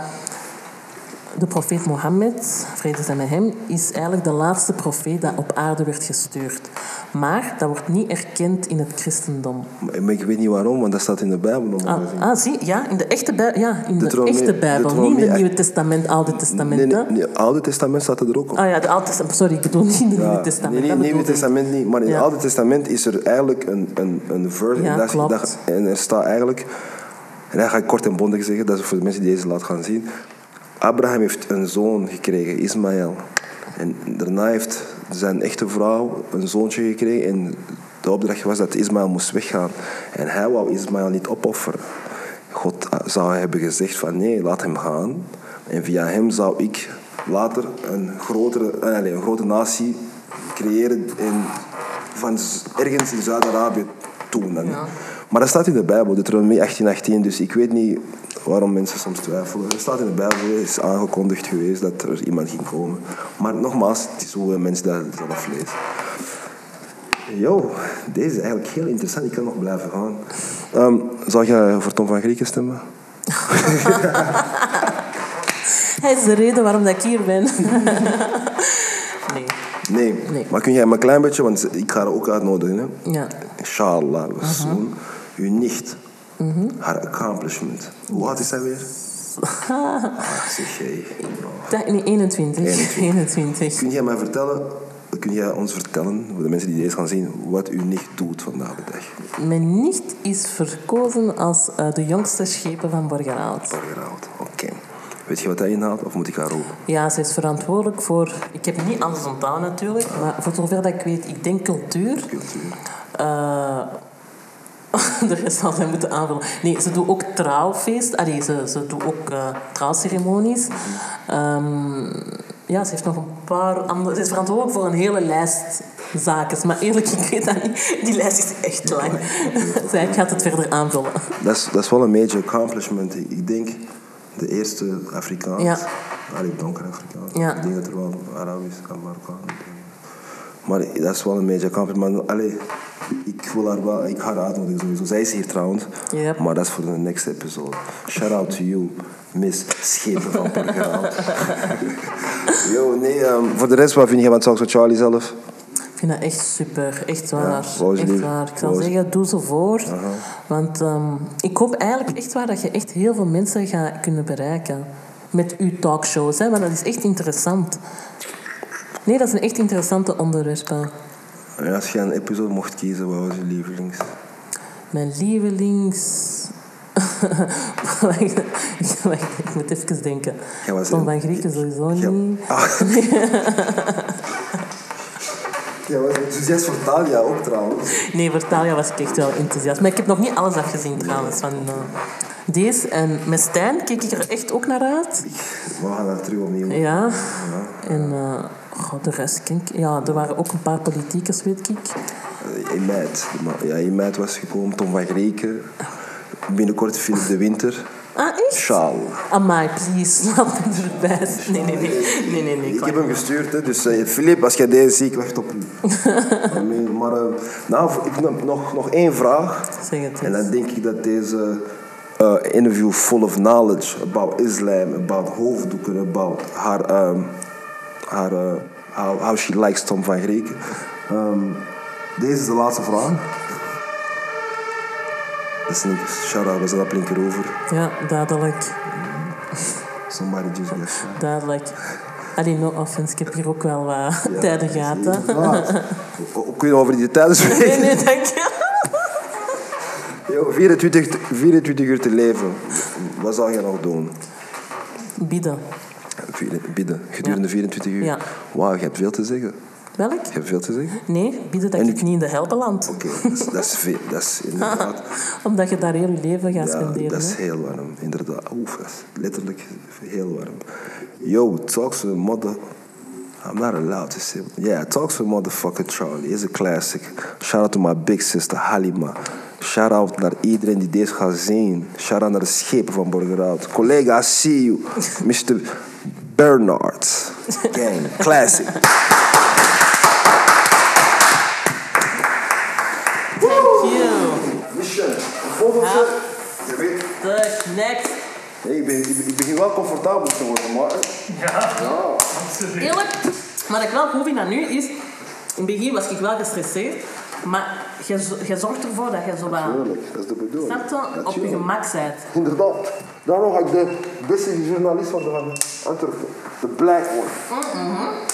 de profeet Mohammed, vrede zij met hem, is eigenlijk de laatste profeet dat op aarde werd gestuurd. Maar dat wordt niet erkend in het christendom. Maar ik weet niet waarom, want dat staat in de Bijbel. Ah, ah, zie, ja, in de echte, bij, ja, in de echte Bijbel. Niet in het Nieuwe Testament, Oude Testament. Nee, nee, nee, het Oude Testament staat er ook op. Ah ja, de Oude Testament. Sorry, ik bedoel niet in het Nieuwe Testament. Nee, het Nieuwe. Testament niet, maar in Ja. het Oude Testament is er eigenlijk een, een, een verse. Ja, en, dat klopt. dat- en er staat eigenlijk, en dat ga ik kort en bondig zeggen, dat is voor de mensen die deze laat gaan zien. Abraham heeft een zoon gekregen, Ismaël. En daarna heeft zijn echte vrouw een zoontje gekregen. En de opdracht was dat Ismaël moest weggaan. En hij wou Ismaël niet opofferen. God zou hebben gezegd van nee, laat hem gaan. En via hem zou ik later een, grotere, eh, nee, een grote natie creëren in, van ergens in Zuid-Arabië toen. Maar dat staat in de Bijbel, Deuteronomie 18:18. Dus ik weet niet waarom mensen soms twijfelen. Het staat in de Bijbel, is aangekondigd geweest dat er iemand ging komen. Maar nogmaals, het is hoe mensen dat zelf lezen. Yo, deze is eigenlijk heel interessant. Ik kan nog blijven gaan. Ehm zou jij voor Tom van Grieken stemmen? (laughs) Hij is de reden waarom dat ik hier ben. (laughs) nee. Nee. Nee. Maar kun jij me een klein beetje, want ik ga haar ook uitnodigen. Hè? Ja. Inshallah, we zoon. Uw nicht. Haar accomplishment. Hoe oud is zij weer? (laughs) ah, zeg jij. Dat- Nee, 21. 21. Kun jij mij vertellen, kun jij ons vertellen, voor de mensen die deze gaan zien, wat uw nicht doet vandaag de dag? Mijn nicht is verkozen als eh, de jongste schepen van Borgerhout. Borgerhout. Oké. Weet je wat dat inhoudt, of moet ik haar roepen? Ja, ze is verantwoordelijk voor... Ik heb niet alles onthouden natuurlijk, maar voor zover dat ik weet, ik denk cultuur. Cultuur. Eh, (laughs) de rest zal zij moeten aanvullen. Nee, ze doet ook trouwfeest. Allee, ze, ze doet ook eh, trouwceremonies. Ehm, ja, ze heeft nog een paar andere... Ze is verantwoordelijk voor een hele lijst zaken. Maar eerlijk, (laughs) ik weet dat niet. Die lijst is echt lang. (laughs) Zij gaat het verder aanvullen. Dat is, dat is wel een major accomplishment. Ik- denk de eerste Afrikaans. Ja. Allee, donker Afrikaans. Ja. Ik denk dat er wel Arabisch en. Maar dat is wel een major accomplishment. Maar allee, ik wil haar wel, ik ga haar uitnodigen sowieso. Zij is hier trouwens. Yep. Maar dat is voor de next episode. Shout out to you, Miss Schepen van Parkeraal. (laughs) Yo, nee, ehm, voor de rest, wat vind je van Talks with Charlie zelf? Ik vind dat echt super. Echt waar. echt lief. waar. Ik zou zeggen, doe ze voor. Want ehm, ik hoop eigenlijk echt waar dat je echt heel veel mensen gaat kunnen bereiken. Met uw talkshows. Hè? Want dat is echt interessant. Nee, dat is een echt interessante onderwerp. En als je een episode mocht kiezen, wat was je lievelings? Mijn lievelings... (laughs) ik moet even denken. Tom van Grieken sowieso Ja. niet. (laughs) Ah. Jij was enthousiast voor Talia ook trouwens. Nee, voor Talia was ik echt wel enthousiast. Maar ik heb nog niet alles afgezien trouwens van eh, deze. En met Stijn keek ik er echt ook naar uit. We gaan daar terug opnieuw. Ja. En eh, de rest ken ik... Ja, er waren ook een paar politiekers, weet ik. Eh, In. Maar Ja, in maart was gekomen Tom van Greken. Binnenkort Philip de Winter. Ah, echt? Sjaal. Amai, please, (laughs) laat me erbij. Nee, nee, nee. Nee, nee, nee. Ik heb hem gestuurd, hè, dus uh, Filip, als jij deze ziet, ik wacht op u. (laughs) maar uh, nou, ik heb nog, nog één vraag. Zeg het En dan denk ik dat deze uh, interview full of knowledge about Islam, about hoofddoeken, about haar, um, haar uh, how, how she likes Tom van Greken. Um, deze is de laatste vraag. Is niet, shout-out, we dat linker over. Ja, duidelijk. Somebody just shot. Duidelijk. Allee, no offense, ik heb hier ook wel wat tijden gehad. (laughs) Kun je over die tijden Nee, spreken? nee, dank je. Yo, 24, 24 uur te leven. Wat zou jij nog doen? Bieden. Bidden, gedurende Ja. 24 uur? Ja. Wauw, je hebt veel te zeggen. Welk? Je hebt veel te zeggen? Nee, bieden dat En ik ik- niet in de hel beland. Oké, dat, is- dat is veel. Dat is (laughs) inderdaad... Omdat je daar heel je leven gaat Ja, spenderen. dat is hè. heel warm. Inderdaad. Oef, dat is letterlijk heel warm. Yo, talks to mother... I'm not allowed to say... Yeah, talks to motherfucker Charlie. Is a classic. Shout out to my big sister Halima. Shout out naar iedereen die deze gaat zien. Shout out naar de schepen van Borgerhout. Collega, I see you. (laughs) Mr. Bernard. Gang, classic. Thank you. Mission. Volgende. Je weet... The next. Hey, ik, begin wel comfortabel te worden, maar... Eerlijk, wat ik wel vind aan nu is... In het begin was ik wel gestresseerd. Maar je, zo- je zorgt ervoor dat je zo wat... Dat is de bedoeling. Snap? Op je gemak bent. Inderdaad. Daarom ga ik de beste journalist van de van Antwerpen. De black one.